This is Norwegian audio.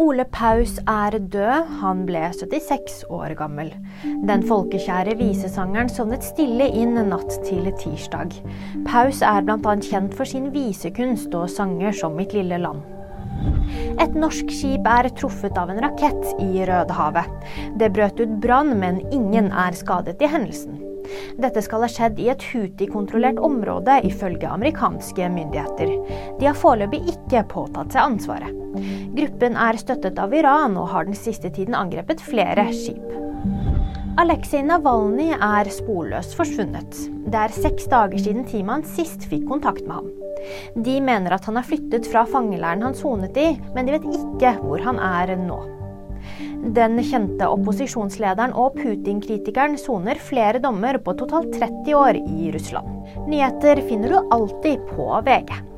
Ole Paus er død. Han ble 76 år gammel. Den folkekjære visesangeren sovnet stille inn natt til tirsdag. Paus er bl.a. kjent for sin visekunst og sanger som 'Mitt lille land'. Et norsk skip er truffet av en rakett i Rødehavet. Det brøt ut brann, men ingen er skadet i hendelsen. Dette skal ha skjedd i et Huti-kontrollert område, ifølge amerikanske myndigheter. De har foreløpig ikke påtatt seg ansvaret. Gruppen er støttet av Iran og har den siste tiden angrepet flere skip. Aleksej Navalnyj er sporløst forsvunnet. Det er seks dager siden teamet hans sist fikk kontakt med ham. De mener at han har flyttet fra fangeleiren han sonet i, men de vet ikke hvor han er nå. Den kjente opposisjonslederen og Putin-kritikeren soner flere dommer på totalt 30 år i Russland. Nyheter finner du alltid på VG.